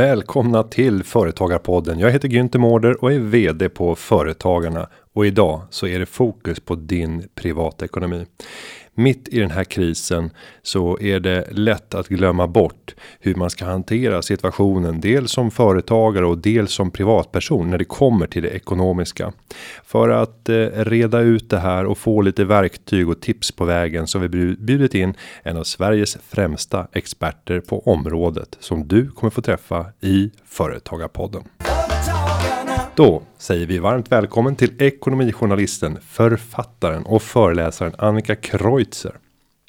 Välkomna till Företagarpodden. Jag heter Günther Mårder och är VD på Företagarna. Och idag så är det fokus på din privatekonomi mitt i den här krisen så är det lätt att glömma bort hur man ska hantera situationen. Dels som företagare och dels som privatperson när det kommer till det ekonomiska. För att eh, reda ut det här och få lite verktyg och tips på vägen så har vi bjudit in en av Sveriges främsta experter på området som du kommer få träffa i Företagarpodden. Då säger vi varmt välkommen till ekonomijournalisten, författaren och föreläsaren Annika Kreutzer.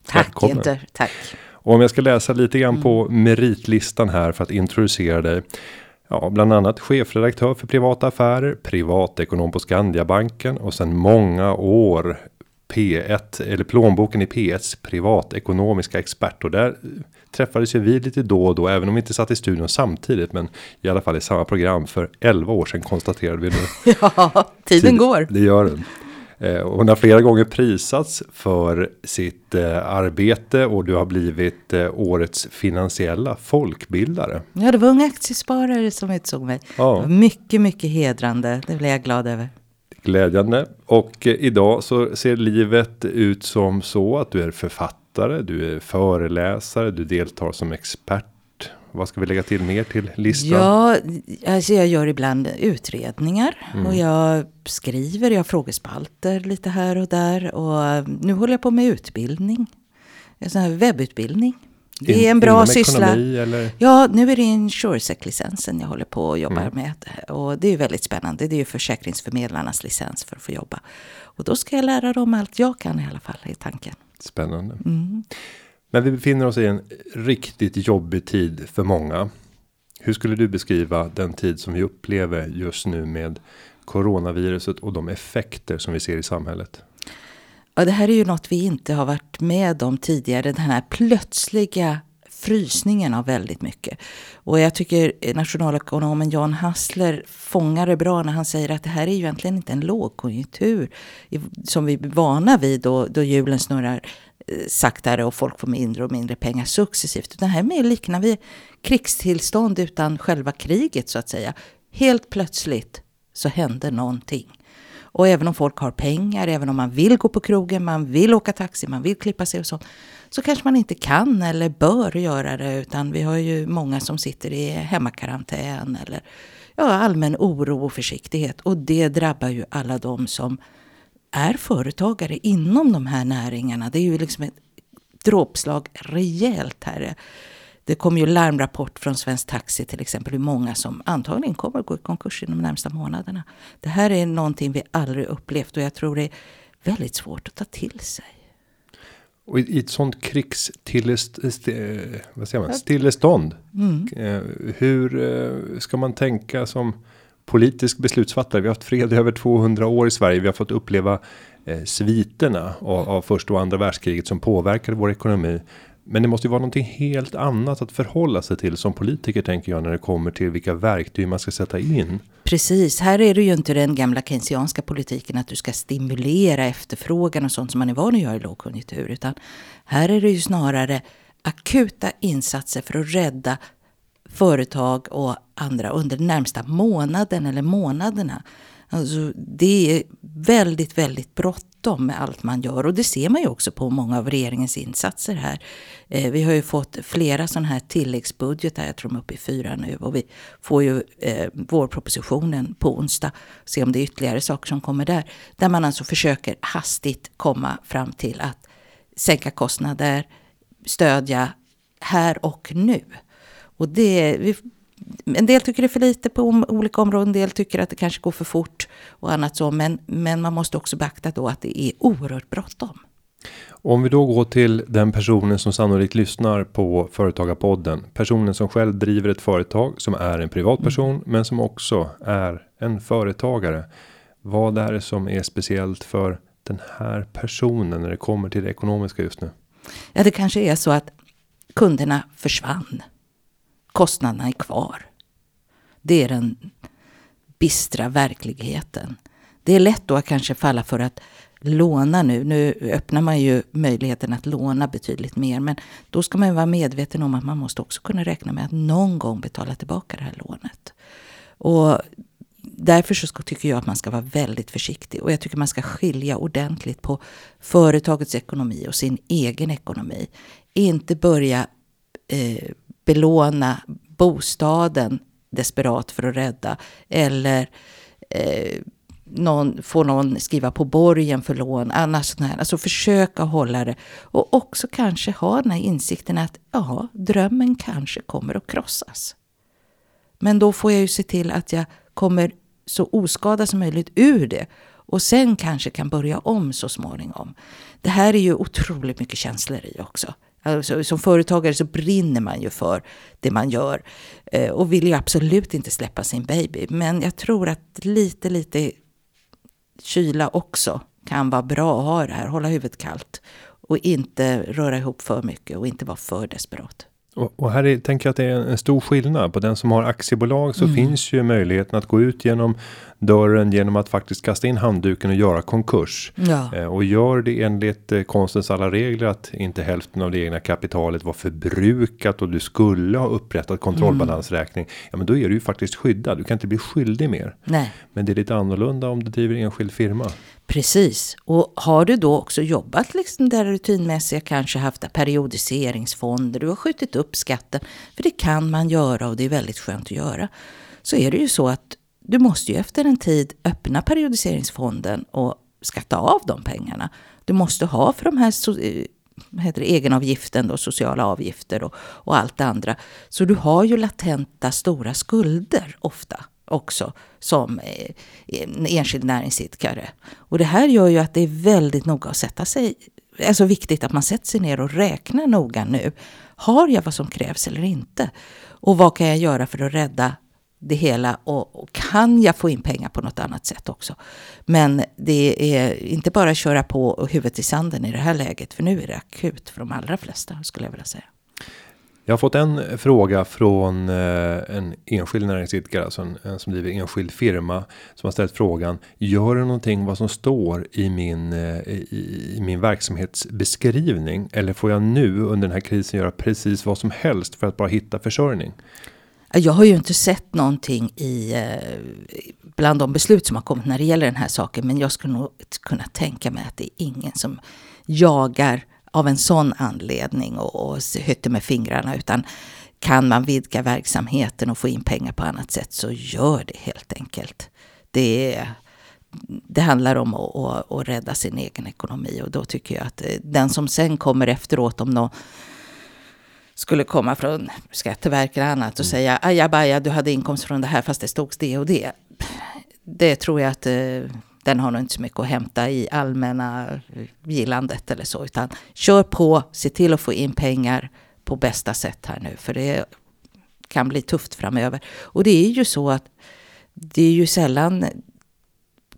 Tack Günther, tack. Och om jag ska läsa lite grann mm. på meritlistan här för att introducera dig. Ja, bland annat chefredaktör för privata affärer, privatekonom på Skandiabanken och sen många år P1 eller plånboken i P1s privatekonomiska expert och där träffades ju vi lite då och då, även om vi inte satt i studion samtidigt, men i alla fall i samma program för 11 år sedan konstaterade vi nu. ja, tiden Tid, går. Det gör den. Eh, hon har flera gånger prisats för sitt eh, arbete och du har blivit eh, årets finansiella folkbildare. Ja, det var Unga Aktiesparare som utsåg mig. Ja. Mycket, mycket hedrande. Det blev jag glad över. Glädjande. Och idag så ser livet ut som så att du är författare författare, du är föreläsare, du deltar som expert. Vad ska vi lägga till mer till listan? Ja, alltså jag gör ibland utredningar mm. och jag skriver, jag har frågespalter lite här och där. Och nu håller jag på med utbildning, en sån här webbutbildning. Det är en bra syssla. Eller? Ja, nu är det Insuresec-licensen jag håller på att jobba mm. med. Och det är väldigt spännande. Det är ju försäkringsförmedlarnas licens för att få jobba. Och då ska jag lära dem allt jag kan i alla fall, i tanken. Spännande. Mm. Men vi befinner oss i en riktigt jobbig tid för många. Hur skulle du beskriva den tid som vi upplever just nu med coronaviruset och de effekter som vi ser i samhället? Ja, det här är ju något vi inte har varit med om tidigare. Den här plötsliga frysningen av väldigt mycket. Och jag tycker nationalekonomen Jan Hassler fångar det bra när han säger att det här är ju egentligen inte en lågkonjunktur som vi är vana vid då, då hjulen snurrar eh, saktare och folk får mindre och mindre pengar successivt. Det här är mer liknar vi krigstillstånd utan själva kriget så att säga. Helt plötsligt så händer någonting. Och även om folk har pengar, även om man vill gå på krogen, man vill åka taxi, man vill klippa sig och sånt så kanske man inte kan eller bör göra det. Utan vi har ju många som sitter i hemmakarantän eller ja, allmän oro och försiktighet. Och det drabbar ju alla de som är företagare inom de här näringarna. Det är ju liksom ett dråpslag rejält här. Det kom ju larmrapport från Svensk Taxi till exempel hur många som antagligen kommer att gå i konkurs inom de närmsta månaderna. Det här är någonting vi aldrig upplevt och jag tror det är väldigt svårt att ta till sig. Och i ett sånt krigsstillestånd. Mm. Eh, hur eh, ska man tänka som politisk beslutsfattare? Vi har haft fred i över 200 år i Sverige. Vi har fått uppleva eh, sviterna av, av första och andra världskriget som påverkade vår ekonomi. Men det måste ju vara någonting helt annat att förhålla sig till som politiker tänker jag när det kommer till vilka verktyg man ska sätta in. Precis, här är det ju inte den gamla keynesianska politiken att du ska stimulera efterfrågan och sånt som man är van att göra i lågkonjunktur. Utan här är det ju snarare akuta insatser för att rädda företag och andra under den närmsta månaden eller månaderna. Alltså, det är väldigt, väldigt bråttom med allt man gör. Och det ser man ju också på många av regeringens insatser här. Eh, vi har ju fått flera sådana här tilläggsbudgetar, jag tror de är uppe i fyra nu. Och vi får ju eh, vårpropositionen på onsdag, se om det är ytterligare saker som kommer där. Där man alltså försöker hastigt komma fram till att sänka kostnader, stödja här och nu. Och det, vi en del tycker det är för lite på olika områden, en del tycker att det kanske går för fort och annat så. Men, men man måste också beakta då att det är oerhört bråttom. Om vi då går till den personen som sannolikt lyssnar på Företagarpodden. Personen som själv driver ett företag som är en privatperson mm. men som också är en företagare. Vad är det som är speciellt för den här personen när det kommer till det ekonomiska just nu? Ja, det kanske är så att kunderna försvann kostnaderna är kvar. Det är den bistra verkligheten. Det är lätt då att kanske falla för att låna nu. Nu öppnar man ju möjligheten att låna betydligt mer. Men då ska man vara medveten om att man måste också kunna räkna med att någon gång betala tillbaka det här lånet. Och därför så tycker jag att man ska vara väldigt försiktig. Och jag tycker man ska skilja ordentligt på företagets ekonomi och sin egen ekonomi. Inte börja eh, belåna bostaden desperat för att rädda. Eller eh, någon, få någon skriva på borgen för lån. Annars sån här. Alltså försöka hålla det. Och också kanske ha den här insikten att ja, drömmen kanske kommer att krossas. Men då får jag ju se till att jag kommer så oskadad som möjligt ur det. Och sen kanske kan börja om så småningom. Det här är ju otroligt mycket känslor i också. Alltså, som företagare så brinner man ju för det man gör. Eh, och vill ju absolut inte släppa sin baby. Men jag tror att lite, lite kyla också kan vara bra att ha det här. Hålla huvudet kallt. Och inte röra ihop för mycket och inte vara för desperat. Och, och här är, tänker jag att det är en, en, stor skillnad. På den som har aktiebolag så mm. finns ju möjligheten att gå ut genom dörren genom att faktiskt kasta in handduken och göra konkurs. Ja. Eh, och gör det enligt eh, konstens alla regler att inte hälften av det egna kapitalet var förbrukat och du skulle ha upprättat kontrollbalansräkning. Mm. Ja, men då är du ju faktiskt skyddad. Du kan inte bli skyldig mer. Nej. Men det är lite annorlunda om du driver enskild firma. Precis. Och har du då också jobbat liksom där rutinmässiga, kanske haft periodiseringsfonder, du har skjutit upp skatten, för det kan man göra och det är väldigt skönt att göra. Så är det ju så att du måste ju efter en tid öppna periodiseringsfonden och skatta av de pengarna. Du måste ha för de här eh, heter det, egenavgiften, då, sociala avgifter och, och allt det andra. Så du har ju latenta stora skulder ofta också som eh, enskild näringsidkare. Och det här gör ju att det är väldigt noga att sätta sig, alltså viktigt att man sätter sig ner och räknar noga nu. Har jag vad som krävs eller inte? Och vad kan jag göra för att rädda det hela och, och, kan jag få in pengar på något annat sätt också. Men det är inte bara att köra på huvudet i sanden i det här läget, för nu är det akut för de allra flesta skulle jag vilja säga. Jag har fått en fråga från eh, en enskild näringsidkare, alltså en, en som driver enskild firma som har ställt frågan. Gör det någonting vad som står i min eh, i, i min verksamhetsbeskrivning eller får jag nu under den här krisen göra precis vad som helst för att bara hitta försörjning? Jag har ju inte sett någonting i eh, bland de beslut som har kommit när det gäller den här saken. Men jag skulle nog kunna tänka mig att det är ingen som jagar av en sån anledning och, och hytter med fingrarna. Utan kan man vidga verksamheten och få in pengar på annat sätt så gör det helt enkelt. Det, det handlar om att, att, att rädda sin egen ekonomi och då tycker jag att eh, den som sen kommer efteråt om någon skulle komma från Skatteverket och annat och mm. säga ajabaja, du hade inkomst från det här fast det stod det och det. Det tror jag att eh, den har nog inte så mycket att hämta i allmänna gillandet eller så. Utan kör på, se till att få in pengar på bästa sätt här nu. För det kan bli tufft framöver. Och det är ju så att det är ju sällan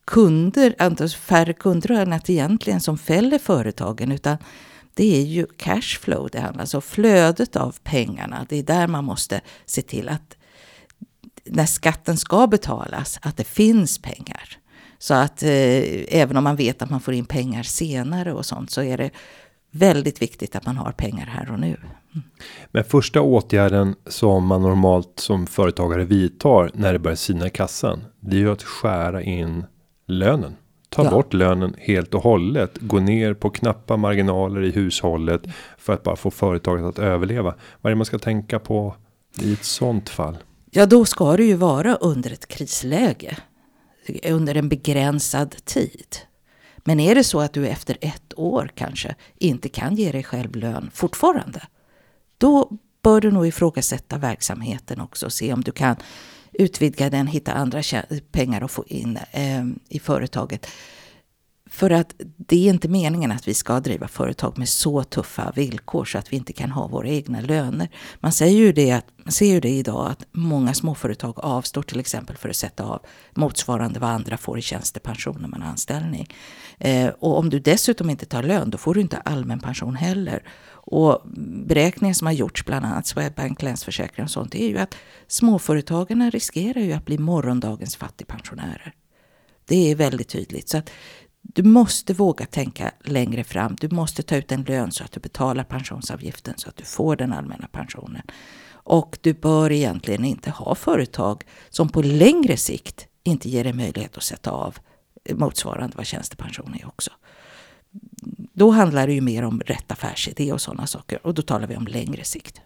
kunder, alltså färre kunder än att egentligen som fäller företagen. Utan det är ju cashflow det handlar om, alltså flödet av pengarna. Det är där man måste se till att när skatten ska betalas, att det finns pengar. Så att eh, även om man vet att man får in pengar senare och sånt så är det väldigt viktigt att man har pengar här och nu. Mm. Men första åtgärden som man normalt som företagare vidtar när det börjar sina i kassan. Det är ju att skära in lönen. Ta ja. bort lönen helt och hållet. Gå ner på knappa marginaler i hushållet. För att bara få företaget att överleva. Vad är det man ska tänka på i ett sånt fall? Ja då ska det ju vara under ett krisläge under en begränsad tid. Men är det så att du efter ett år kanske inte kan ge dig själv lön fortfarande, då bör du nog ifrågasätta verksamheten också och se om du kan utvidga den, hitta andra pengar att få in eh, i företaget. För att det är inte meningen att vi ska driva företag med så tuffa villkor så att vi inte kan ha våra egna löner. Man säger ju det, att, man ser ju det idag att många småföretag avstår till exempel för att sätta av motsvarande vad andra får i tjänstepension när man har anställning. Eh, och om du dessutom inte tar lön då får du inte allmän pension heller. Och beräkningar som har gjorts, bland annat Swedbank, Länsförsäkringar och sånt, är ju att småföretagarna riskerar ju att bli morgondagens fattigpensionärer. Det är väldigt tydligt. Så att du måste våga tänka längre fram. Du måste ta ut en lön så att du betalar pensionsavgiften så att du får den allmänna pensionen. Och du bör egentligen inte ha företag som på längre sikt inte ger dig möjlighet att sätta av motsvarande vad tjänstepension är också. Då handlar det ju mer om rätt affärsidé och sådana saker och då talar vi om längre sikt.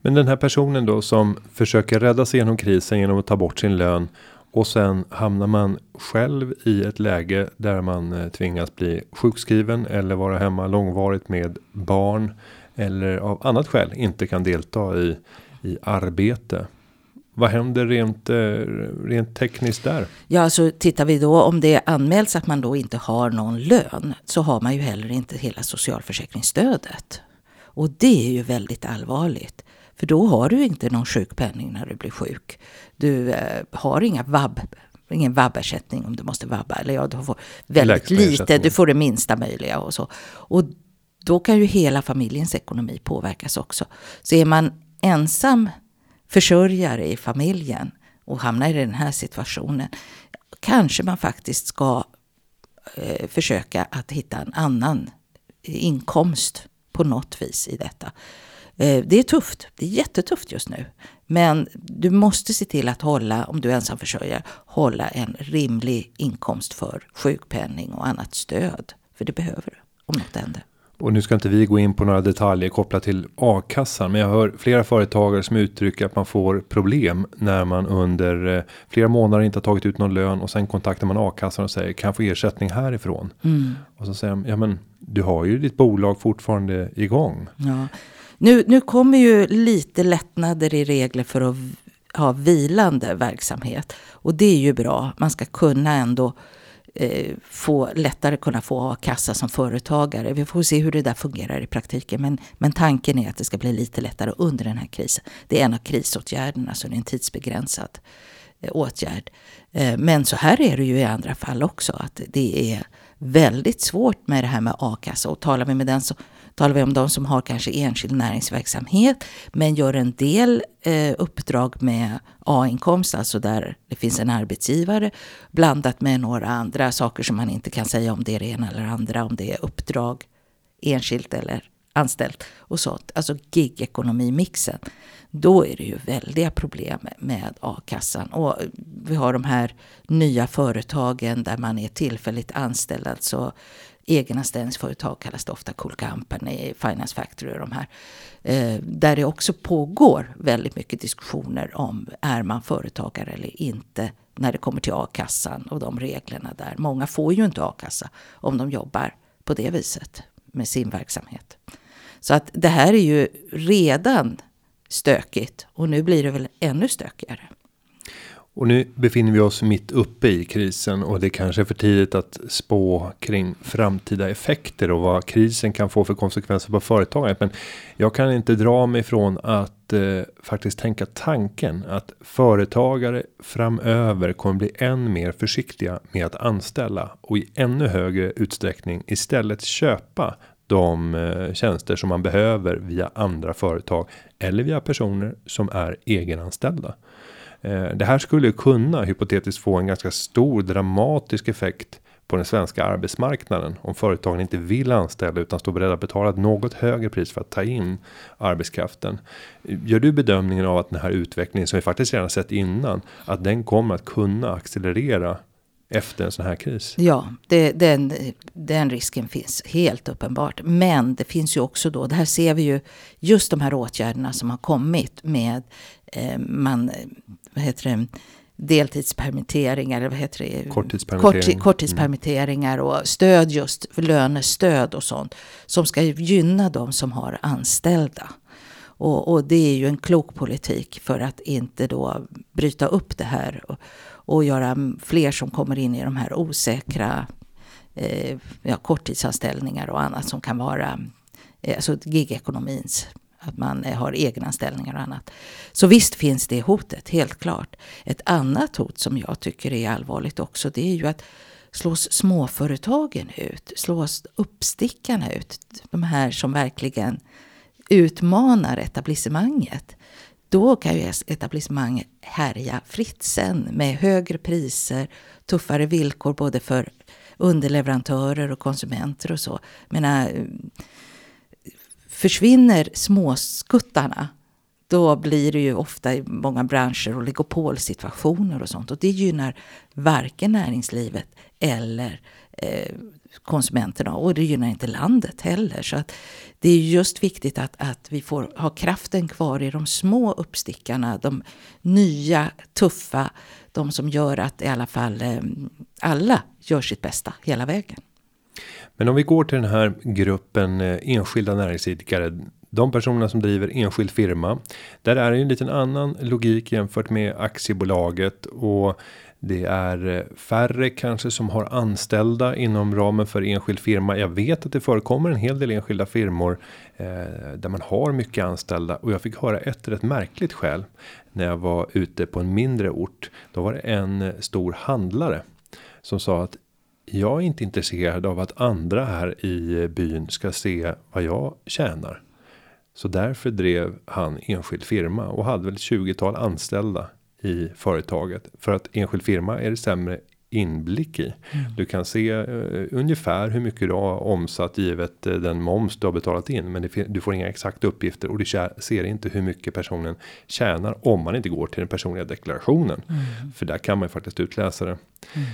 Men den här personen då som försöker rädda sig genom krisen genom att ta bort sin lön och sen hamnar man själv i ett läge där man eh, tvingas bli sjukskriven eller vara hemma långvarigt med barn eller av annat skäl inte kan delta i i arbete. Vad händer rent, eh, rent tekniskt där? Ja, alltså tittar vi då om det anmäls att man då inte har någon lön så har man ju heller inte hela socialförsäkringsstödet. Och det är ju väldigt allvarligt. För då har du inte någon sjukpenning när du blir sjuk. Du eh, har inga vab, ingen vab-ersättning om du måste vabba. Eller ja, du får väldigt lite, du får det minsta möjliga och så. Och då kan ju hela familjens ekonomi påverkas också. Så är man ensam försörjare i familjen och hamnar i den här situationen kanske man faktiskt ska eh, försöka att hitta en annan inkomst på något vis i detta. Eh, det är tufft, det är jättetufft just nu. Men du måste se till att hålla, om du är ensamförsörjare, hålla en rimlig inkomst för sjukpenning och annat stöd. För det behöver du om något händer. Och nu ska inte vi gå in på några detaljer kopplat till a-kassan, men jag hör flera företagare som uttrycker att man får problem när man under eh, flera månader inte har tagit ut någon lön och sen kontaktar man a-kassan och säger kan jag få ersättning härifrån? Mm. Och så säger de, ja men du har ju ditt bolag fortfarande igång. Ja. Nu, nu kommer ju lite lättnader i regler för att ha vilande verksamhet och det är ju bra. Man ska kunna ändå eh, få lättare kunna få a-kassa som företagare. Vi får se hur det där fungerar i praktiken. Men, men tanken är att det ska bli lite lättare under den här krisen. Det är en av krisåtgärderna, så det är en tidsbegränsad eh, åtgärd. Eh, men så här är det ju i andra fall också. Att det är väldigt svårt med det här med a-kassa. Och talar vi med den så talar vi om de som har kanske enskild näringsverksamhet men gör en del eh, uppdrag med A-inkomst, alltså där det finns en arbetsgivare blandat med några andra saker som man inte kan säga om det är det ena eller andra, om det är uppdrag enskilt eller anställt och sånt. Alltså gig-ekonomi-mixen. Då är det ju väldiga problem med a-kassan. Och vi har de här nya företagen där man är tillfälligt anställd. Alltså egenanställningsföretag kallas det ofta, Cool Company, Finance Factory och de här. Eh, där det också pågår väldigt mycket diskussioner om är man företagare eller inte när det kommer till a-kassan och de reglerna där. Många får ju inte a-kassa om de jobbar på det viset med sin verksamhet. Så att det här är ju redan stökigt och nu blir det väl ännu stökigare. Och nu befinner vi oss mitt uppe i krisen och det kanske är för tidigt att spå kring framtida effekter och vad krisen kan få för konsekvenser på företaget. Men jag kan inte dra mig från att eh, faktiskt tänka tanken att företagare framöver kommer bli än mer försiktiga med att anställa och i ännu högre utsträckning istället köpa de eh, tjänster som man behöver via andra företag eller via personer som är egenanställda. Eh, det här skulle kunna hypotetiskt få en ganska stor dramatisk effekt på den svenska arbetsmarknaden om företagen inte vill anställa utan står beredda att betala ett något högre pris för att ta in arbetskraften. Gör du bedömningen av att den här utvecklingen som vi faktiskt redan sett innan att den kommer att kunna accelerera efter en sån här kris? Ja, det, den, den risken finns helt uppenbart. Men det finns ju också då, det här ser vi ju just de här åtgärderna som har kommit med eh, man vad heter det, deltidspermitteringar, eller vad heter det? Korttidspermittering. Kort, korttidspermitteringar och stöd just, för lönestöd och sånt. Som ska gynna de som har anställda. Och, och, det är ju en klok politik för att inte då bryta upp det här och, och göra fler som kommer in i de här osäkra eh, ja, korttidsanställningar och annat som kan vara eh, alltså gigekonomins att man eh, har egenanställningar och annat. Så visst finns det hotet, helt klart. Ett annat hot som jag tycker är allvarligt också, det är ju att slås småföretagen ut? Slås uppstickarna ut? De här som verkligen utmanar etablissemanget. Då kan ju etablissemanget härja fritt sen med högre priser, tuffare villkor både för underleverantörer och konsumenter och så. Men eh, försvinner småskuttarna då blir det ju ofta i många branscher oligopolsituationer och sånt. Och det gynnar varken näringslivet eller eh, konsumenterna. Och det gynnar inte landet heller. Så att det är just viktigt att, att vi får ha kraften kvar i de små uppstickarna. De nya, tuffa, de som gör att i alla fall ehm, alla gör sitt bästa hela vägen. Men om vi går till den här gruppen eh, enskilda näringsidkare de personerna som driver enskild firma. Där är det en liten annan logik jämfört med aktiebolaget och det är eh, färre kanske som har anställda inom ramen för enskild firma. Jag vet att det förekommer en hel del enskilda firmor eh, där man har mycket anställda och jag fick höra ett rätt märkligt skäl när jag var ute på en mindre ort. Då var det en eh, stor handlare som sa att jag är inte intresserad av att andra här i eh, byn ska se vad jag tjänar. Så därför drev han enskild firma och hade väl ett 20-tal anställda i företaget. För att enskild firma är det sämre inblick i. Mm. Du kan se uh, ungefär hur mycket du har omsatt givet uh, den moms du har betalat in. Men det, du får inga exakta uppgifter och du ser inte hur mycket personen tjänar om man inte går till den personliga deklarationen. Mm. För där kan man ju faktiskt utläsa det. Mm.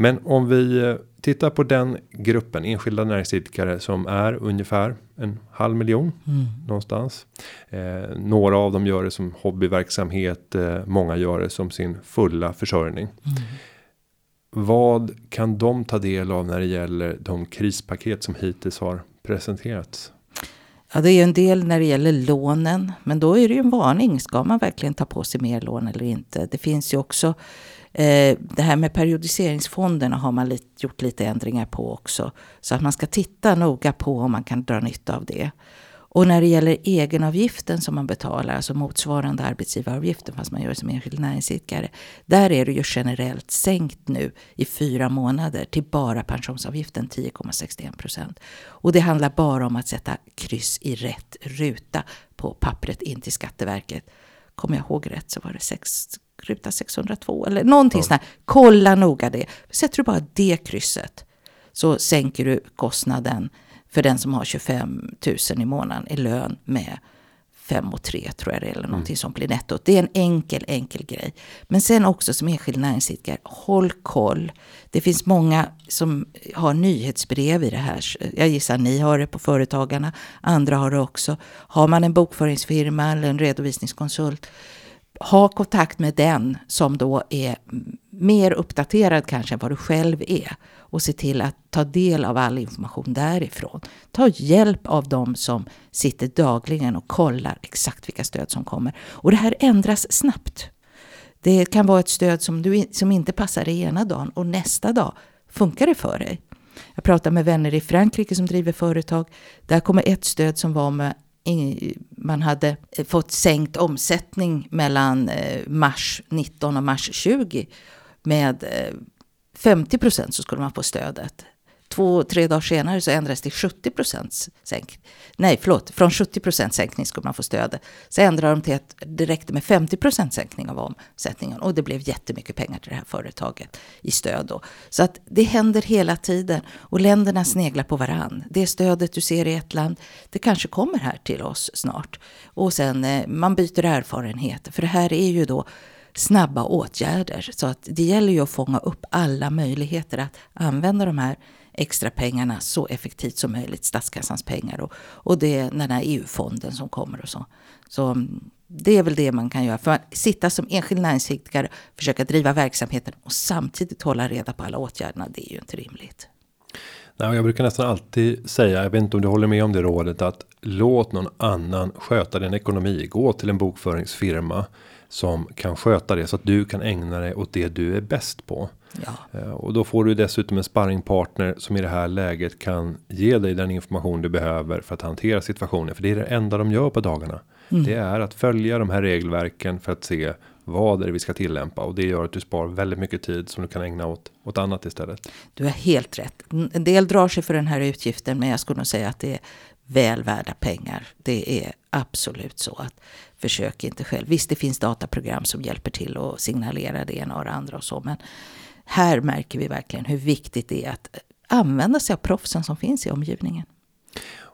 Men om vi eh, tittar på den gruppen enskilda näringsidkare som är ungefär en halv miljon mm. någonstans. Eh, några av dem gör det som hobbyverksamhet. Eh, många gör det som sin fulla försörjning. Mm. Vad kan de ta del av när det gäller de krispaket som hittills har presenterats? Ja, det är en del när det gäller lånen, men då är det ju en varning. Ska man verkligen ta på sig mer lån eller inte? Det finns ju också Eh, det här med periodiseringsfonderna har man gjort lite ändringar på också. Så att man ska titta noga på om man kan dra nytta av det. Och när det gäller egenavgiften som man betalar, alltså motsvarande arbetsgivaravgiften fast man gör det som enskild näringsidkare. Där är det ju generellt sänkt nu i fyra månader till bara pensionsavgiften 10,61 procent. Och det handlar bara om att sätta kryss i rätt ruta på pappret in till Skatteverket. Kommer jag ihåg rätt så var det sex ruta 602 eller någonting ja. sånt här. Kolla noga det. Sätter du bara det krysset så sänker du kostnaden för den som har 25 000 i månaden i lön med 5 och 3 tror jag det är, eller någonting mm. som blir nettot. Det är en enkel, enkel grej. Men sen också som enskild näringsidkare, håll koll. Det finns många som har nyhetsbrev i det här. Jag gissar ni har det på Företagarna, andra har det också. Har man en bokföringsfirma eller en redovisningskonsult ha kontakt med den som då är mer uppdaterad kanske än vad du själv är och se till att ta del av all information därifrån. Ta hjälp av dem som sitter dagligen och kollar exakt vilka stöd som kommer. Och det här ändras snabbt. Det kan vara ett stöd som, du, som inte passar dig ena dagen och nästa dag funkar det för dig. Jag pratar med vänner i Frankrike som driver företag. Där kommer ett stöd som var med man hade eh, fått sänkt omsättning mellan eh, mars 19 och mars 20 med eh, 50 procent så skulle man få stödet två, tre dagar senare så ändrades till 70 procents sänkning. Nej, förlåt, från 70 procents sänkning skulle man få stödet. Så ändrade de till att det räckte med 50 procents sänkning av omsättningen. Och det blev jättemycket pengar till det här företaget i stöd då. Så att det händer hela tiden och länderna sneglar på varann. Det stödet du ser i ett land, det kanske kommer här till oss snart. Och sen eh, man byter erfarenhet. För det här är ju då snabba åtgärder. Så att det gäller ju att fånga upp alla möjligheter att använda de här extra pengarna så effektivt som möjligt, statskassans pengar och, och det den här EU-fonden som kommer och så. Så mm, det är väl det man kan göra. För att sitta som enskild näringsidkare, försöka driva verksamheten och samtidigt hålla reda på alla åtgärderna, det är ju inte rimligt. Nej, jag brukar nästan alltid säga, jag vet inte om du håller med om det rådet, att låt någon annan sköta din ekonomi. Gå till en bokföringsfirma som kan sköta det så att du kan ägna dig åt det du är bäst på. Ja. Eh, och då får du dessutom en sparringpartner som i det här läget kan ge dig den information du behöver för att hantera situationen. För det är det enda de gör på dagarna. Mm. Det är att följa de här regelverken för att se vad är det vi ska tillämpa och det gör att du spar väldigt mycket tid som du kan ägna åt åt annat istället. Du har helt rätt. En del drar sig för den här utgiften, men jag skulle nog säga att det är väl värda pengar. Det är absolut så att försök inte själv. Visst, det finns dataprogram som hjälper till och signalera det ena och det andra och så, men här märker vi verkligen hur viktigt det är att använda sig av proffsen som finns i omgivningen.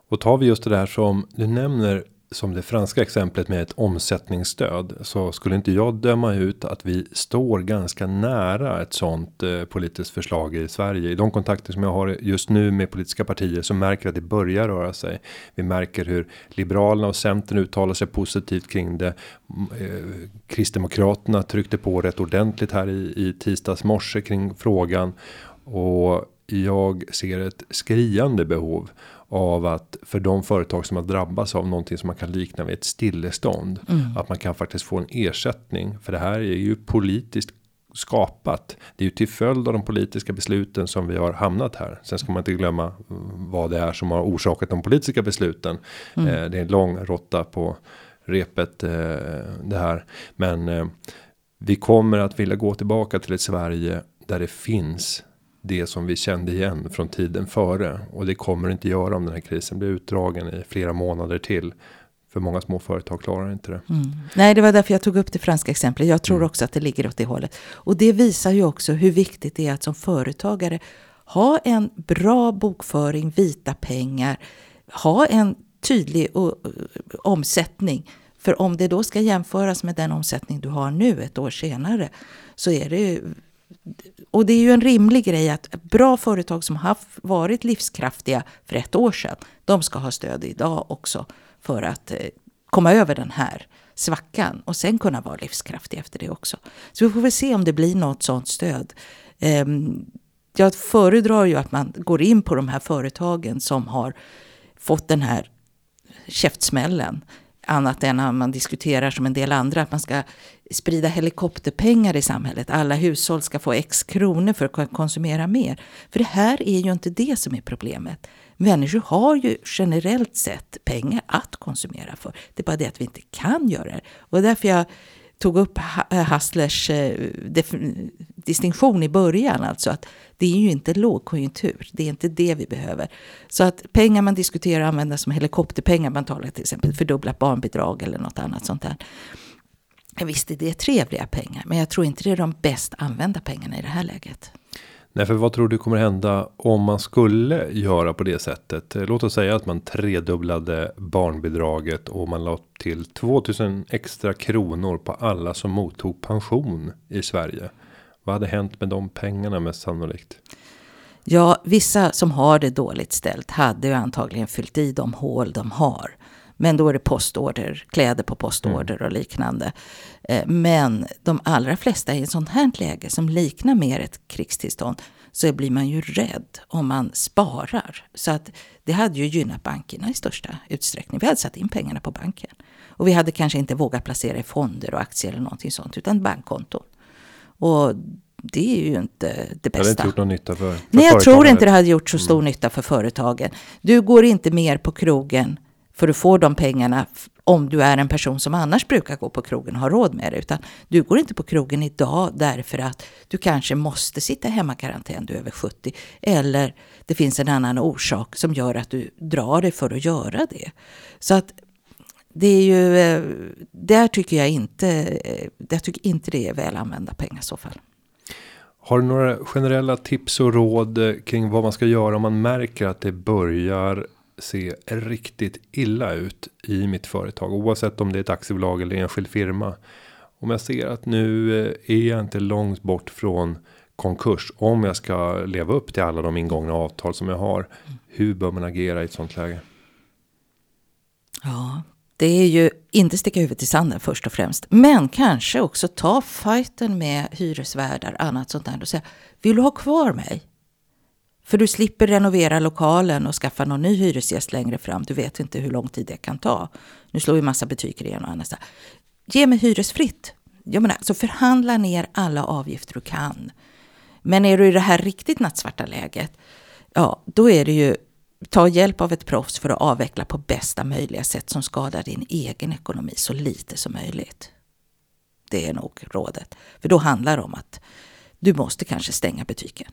Och tar vi just det där som du nämner som det franska exemplet med ett omsättningsstöd så skulle inte jag döma ut att vi står ganska nära ett sånt eh, politiskt förslag i Sverige. I de kontakter som jag har just nu med politiska partier så märker jag att det börjar röra sig. Vi märker hur Liberalerna och Centern uttalar sig positivt kring det. Eh, Kristdemokraterna tryckte på rätt ordentligt här i, i tisdags morse kring frågan och jag ser ett skriande behov av att för de företag som har drabbats av någonting som man kan likna vid ett stillestånd. Mm. Att man kan faktiskt få en ersättning. För det här är ju politiskt skapat. Det är ju till följd av de politiska besluten som vi har hamnat här. Sen ska man inte glömma vad det är som har orsakat de politiska besluten. Mm. Eh, det är en lång råtta på repet eh, det här. Men eh, vi kommer att vilja gå tillbaka till ett Sverige där det finns det som vi kände igen från tiden före. Och det kommer det inte göra om den här krisen blir utdragen i flera månader till. För många små företag klarar inte det. Mm. Nej, det var därför jag tog upp det franska exemplet. Jag tror mm. också att det ligger åt det hållet. Och det visar ju också hur viktigt det är att som företagare ha en bra bokföring, vita pengar, ha en tydlig omsättning. För om det då ska jämföras med den omsättning du har nu ett år senare så är det och det är ju en rimlig grej att bra företag som har varit livskraftiga för ett år sedan, de ska ha stöd idag också för att eh, komma över den här svackan och sen kunna vara livskraftig efter det också. Så vi får väl se om det blir något sådant stöd. Ehm, jag föredrar ju att man går in på de här företagen som har fått den här käftsmällen annat än att man diskuterar som en del andra att man ska sprida helikopterpengar i samhället. Alla hushåll ska få x kronor för att konsumera mer. För det här är ju inte det som är problemet. Människor har ju generellt sett pengar att konsumera för. Det är bara det att vi inte kan göra det. Och därför jag tog upp eh, Hasslers eh, distinktion i början. Alltså att det är ju inte lågkonjunktur. Det är inte det vi behöver. Så att pengar man diskuterar att använda som helikopterpengar. Man talar till exempel fördubblat barnbidrag eller något annat sånt där. Visst är det trevliga pengar, men jag tror inte det är de bäst använda pengarna i det här läget. Nej, för vad tror du kommer hända om man skulle göra på det sättet? Låt oss säga att man tredubblade barnbidraget och man la till 2000 extra kronor på alla som mottog pension i Sverige. Vad hade hänt med de pengarna mest sannolikt? Ja, vissa som har det dåligt ställt hade ju antagligen fyllt i de hål de har. Men då är det postorder, kläder på postorder mm. och liknande. Eh, men de allra flesta i ett sånt här läge som liknar mer ett krigstillstånd så blir man ju rädd om man sparar. Så att det hade ju gynnat bankerna i största utsträckning. Vi hade satt in pengarna på banken. Och vi hade kanske inte vågat placera i fonder och aktier eller någonting sånt, utan bankkonton. Och det är ju inte det bästa. Det hade inte gjort någon nytta för, för Nej, jag tror inte det hade gjort så stor mm. nytta för företagen. Du går inte mer på krogen för att få de pengarna om du är en person som annars brukar gå på krogen och har råd med det. Utan du går inte på krogen idag därför att du kanske måste sitta hemma karantän, du är över 70. Eller det finns en annan orsak som gör att du drar dig för att göra det. Så att det är ju, eh, där tycker jag inte, eh, jag tycker inte det är väl använda pengar i så fall. Har du några generella tips och råd eh, kring vad man ska göra om man märker att det börjar se riktigt illa ut i mitt företag oavsett om det är ett aktiebolag eller enskild firma. Om jag ser att nu eh, är jag inte långt bort från konkurs om jag ska leva upp till alla de ingångna avtal som jag har. Hur bör man agera i ett sånt läge? Ja, det är ju inte sticka huvudet i sanden först och främst, men kanske också ta fighten med hyresvärdar, annat sånt där och säga, vill du ha kvar mig? För du slipper renovera lokalen och skaffa någon ny hyresgäst längre fram. Du vet inte hur lång tid det kan ta. Nu slår ju massa butiker igen och annat. Ge mig hyresfritt. Jag menar, så förhandla ner alla avgifter du kan. Men är du i det här riktigt nattsvarta läget, ja, då är det ju ta hjälp av ett proffs för att avveckla på bästa möjliga sätt som skadar din egen ekonomi så lite som möjligt. Det är nog rådet. För då handlar det om att du måste kanske stänga butiken.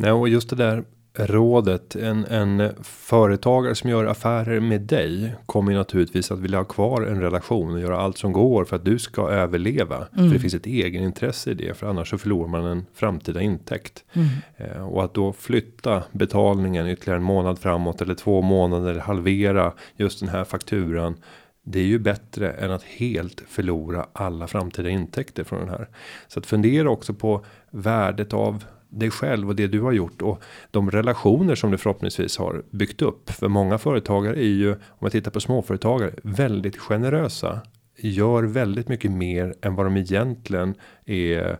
Nej, och just det där rådet. En, en företagare som gör affärer med dig kommer ju naturligtvis att vilja ha kvar en relation och göra allt som går för att du ska överleva. Mm. För det finns ett egenintresse i det, för annars så förlorar man en framtida intäkt. Mm. Eh, och att då flytta betalningen ytterligare en månad framåt eller två månader halvera just den här fakturan det är ju bättre än att helt förlora alla framtida intäkter från den här. Så att fundera också på värdet av dig själv och det du har gjort och de relationer som du förhoppningsvis har byggt upp. För många företagare är ju, om man tittar på småföretagare, väldigt generösa. Gör väldigt mycket mer än vad de egentligen är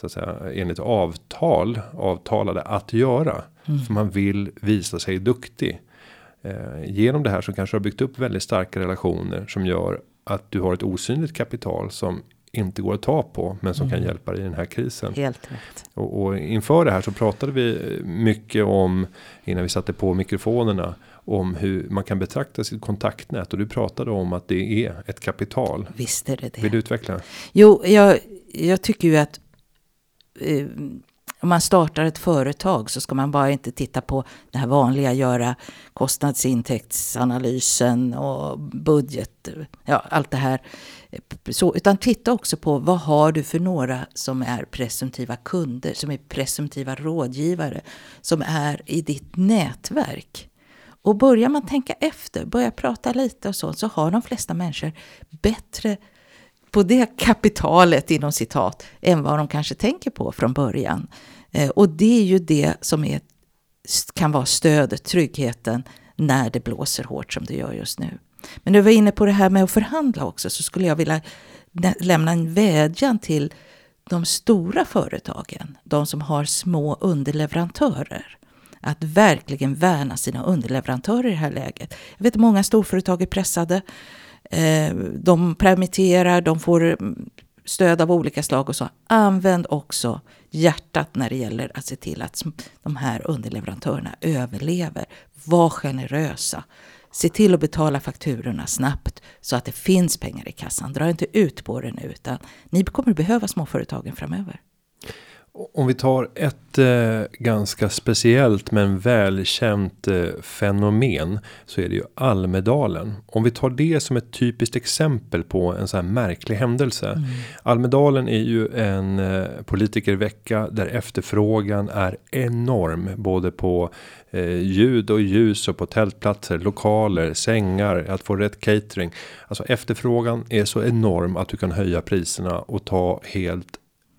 så att säga enligt avtal avtalade att göra. Mm. För man vill visa sig duktig. Eh, genom det här så kanske du har byggt upp väldigt starka relationer som gör att du har ett osynligt kapital som inte går att ta på men som mm. kan hjälpa dig i den här krisen. Helt rätt. Och, och, inför det här så pratade vi mycket om innan vi satte på mikrofonerna om hur man kan betrakta sitt kontaktnät och du pratade om att det är ett kapital. Visst är det det. Vill du utveckla? Jo, jag, jag tycker ju att eh, om man startar ett företag så ska man bara inte titta på det här vanliga, göra kostnadsintäktsanalysen och budget, ja allt det här. Så, utan titta också på vad har du för några som är presumtiva kunder, som är presumtiva rådgivare, som är i ditt nätverk. Och börjar man tänka efter, börja prata lite och så, så har de flesta människor bättre på det kapitalet inom citat än vad de kanske tänker på från början. Eh, och det är ju det som är, kan vara stödet, tryggheten när det blåser hårt som det gör just nu. Men du var inne på det här med att förhandla också så skulle jag vilja lämna en vädjan till de stora företagen, de som har små underleverantörer. Att verkligen värna sina underleverantörer i det här läget. Jag vet att många storföretag är pressade. Eh, de permitterar, de får mm, stöd av olika slag och så. Använd också hjärtat när det gäller att se till att de här underleverantörerna överlever. Var generösa. Se till att betala fakturorna snabbt så att det finns pengar i kassan. Dra inte ut på det nu utan ni kommer behöva småföretagen framöver. Om vi tar ett eh, ganska speciellt men välkänt eh, fenomen så är det ju Almedalen. Om vi tar det som ett typiskt exempel på en så här märklig händelse. Mm. Almedalen är ju en eh, politikervecka där efterfrågan är enorm både på ljud och ljus och på tältplatser, lokaler, sängar, att få rätt catering. Alltså efterfrågan är så enorm att du kan höja priserna och ta helt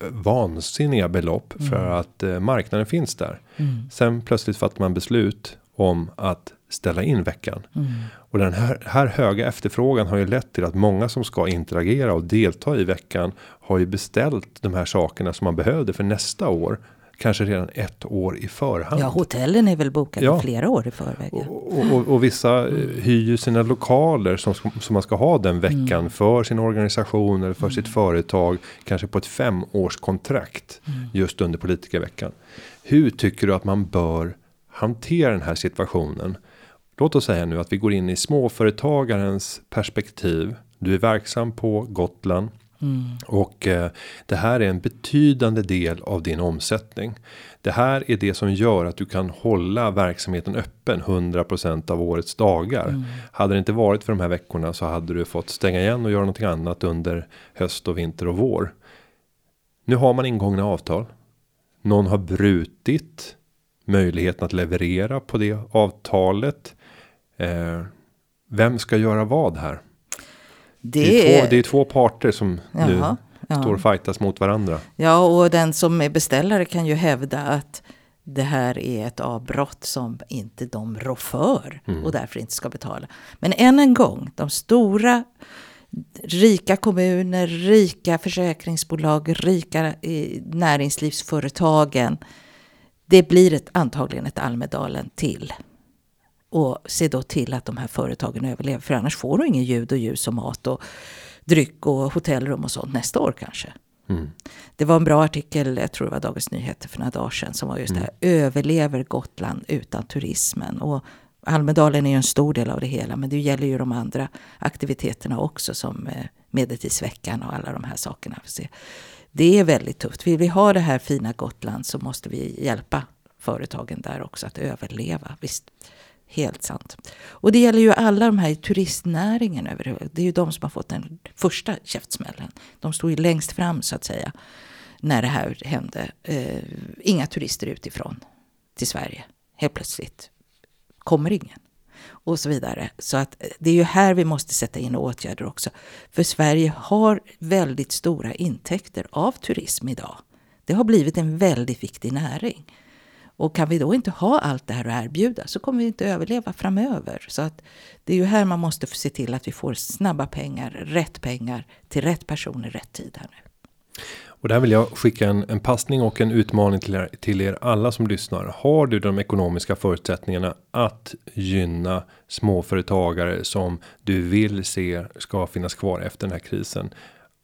vansinniga belopp mm. för att eh, marknaden finns där. Mm. Sen plötsligt fattar man beslut om att ställa in veckan. Mm. Och den här, här höga efterfrågan har ju lett till att många som ska interagera och delta i veckan har ju beställt de här sakerna som man behövde för nästa år kanske redan ett år i förhand. Ja, hotellen är väl bokade ja. flera år i förväg. Ja. Och, och, och, vissa mm. hyr ju sina lokaler som, som man ska ha den veckan mm. för sin organisation eller för mm. sitt företag. Kanske på ett femårskontrakt mm. just under politikerveckan. Hur tycker du att man bör hantera den här situationen? Låt oss säga nu att vi går in i småföretagarens perspektiv. Du är verksam på Gotland. Mm. Och eh, det här är en betydande del av din omsättning. Det här är det som gör att du kan hålla verksamheten öppen 100% av årets dagar. Mm. Hade det inte varit för de här veckorna så hade du fått stänga igen och göra någonting annat under höst och vinter och vår. Nu har man ingångna avtal. Någon har brutit möjligheten att leverera på det avtalet. Eh, vem ska göra vad här? Det, det, är, två, det är två parter som Jaha, nu ja. står och fightas mot varandra. Ja, och den som är beställare kan ju hävda att det här är ett avbrott som inte de rår för mm. och därför inte ska betala. Men än en gång, de stora rika kommuner, rika försäkringsbolag, rika eh, näringslivsföretagen. Det blir ett, antagligen ett Almedalen till. Och se då till att de här företagen överlever. För annars får du ingen ljud och ljus och mat och dryck och hotellrum och sånt nästa år kanske. Mm. Det var en bra artikel, jag tror det var Dagens Nyheter för några dagar sedan, som var just mm. det här, överlever Gotland utan turismen? Och Almedalen är ju en stor del av det hela, men det gäller ju de andra aktiviteterna också, som eh, Medeltidsveckan och alla de här sakerna. Det är väldigt tufft. Vill vi ha det här fina Gotland så måste vi hjälpa företagen där också att överleva. Visst, helt sant. Och det gäller ju alla de här i turistnäringen. överhuvudtaget. det är ju de som har fått den första käftsmällen. De stod ju längst fram så att säga när det här hände. Eh, inga turister utifrån till Sverige. Helt plötsligt kommer ingen. Och så vidare. Så att eh, det är ju här vi måste sätta in åtgärder också. För Sverige har väldigt stora intäkter av turism idag. Det har blivit en väldigt viktig näring. Och kan vi då inte ha allt det här att erbjuda så kommer vi inte överleva framöver. Så att det är ju här man måste se till att vi får snabba pengar, rätt pengar till rätt person i rätt tid här nu. Och där vill jag skicka en, en passning och en utmaning till er, till er alla som lyssnar. Har du de ekonomiska förutsättningarna att gynna småföretagare som du vill se ska finnas kvar efter den här krisen?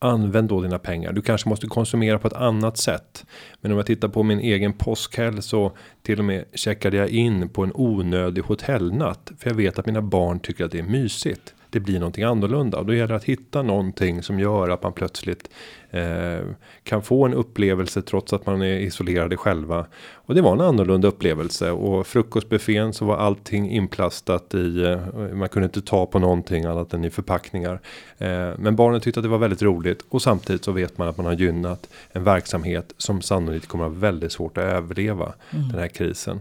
Använd då dina pengar. Du kanske måste konsumera på ett annat sätt. Men om jag tittar på min egen påskhelg så till och med checkade jag in på en onödig hotellnatt. För jag vet att mina barn tycker att det är mysigt det blir någonting annorlunda. Och då gäller det att hitta någonting som gör att man plötsligt eh, kan få en upplevelse trots att man är isolerade själva. Och det var en annorlunda upplevelse och frukostbuffén så var allting inplastat i. Eh, man kunde inte ta på någonting annat än i förpackningar. Eh, men barnen tyckte att det var väldigt roligt och samtidigt så vet man att man har gynnat en verksamhet som sannolikt kommer att ha väldigt svårt att överleva mm. den här krisen.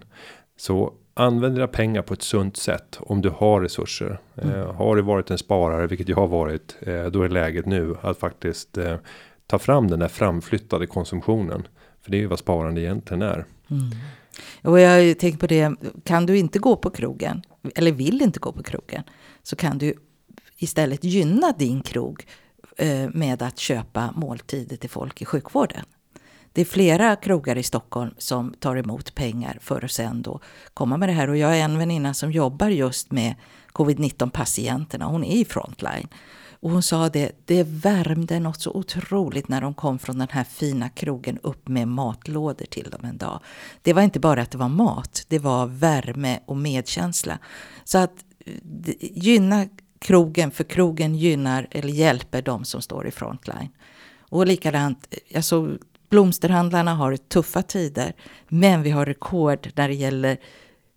Så använd dina pengar på ett sunt sätt om du har resurser. Mm. Eh, har du varit en sparare, vilket jag har varit, eh, då är läget nu att faktiskt eh, ta fram den där framflyttade konsumtionen. För det är ju vad sparande egentligen är. Mm. Och jag tänker på det, kan du inte gå på krogen, eller vill inte gå på krogen, så kan du istället gynna din krog med att köpa måltider till folk i sjukvården. Det är flera krogar i Stockholm som tar emot pengar för att sen då komma med det här. Och jag har en väninna som jobbar just med covid-19 patienterna. Hon är i frontline. Och hon sa det, det värmde något så otroligt när de kom från den här fina krogen upp med matlådor till dem en dag. Det var inte bara att det var mat, det var värme och medkänsla. Så att eh, gynna krogen, för krogen gynnar eller hjälper de som står i frontline. Och likadant, eh, jag såg Blomsterhandlarna har tuffa tider, men vi har rekord när det gäller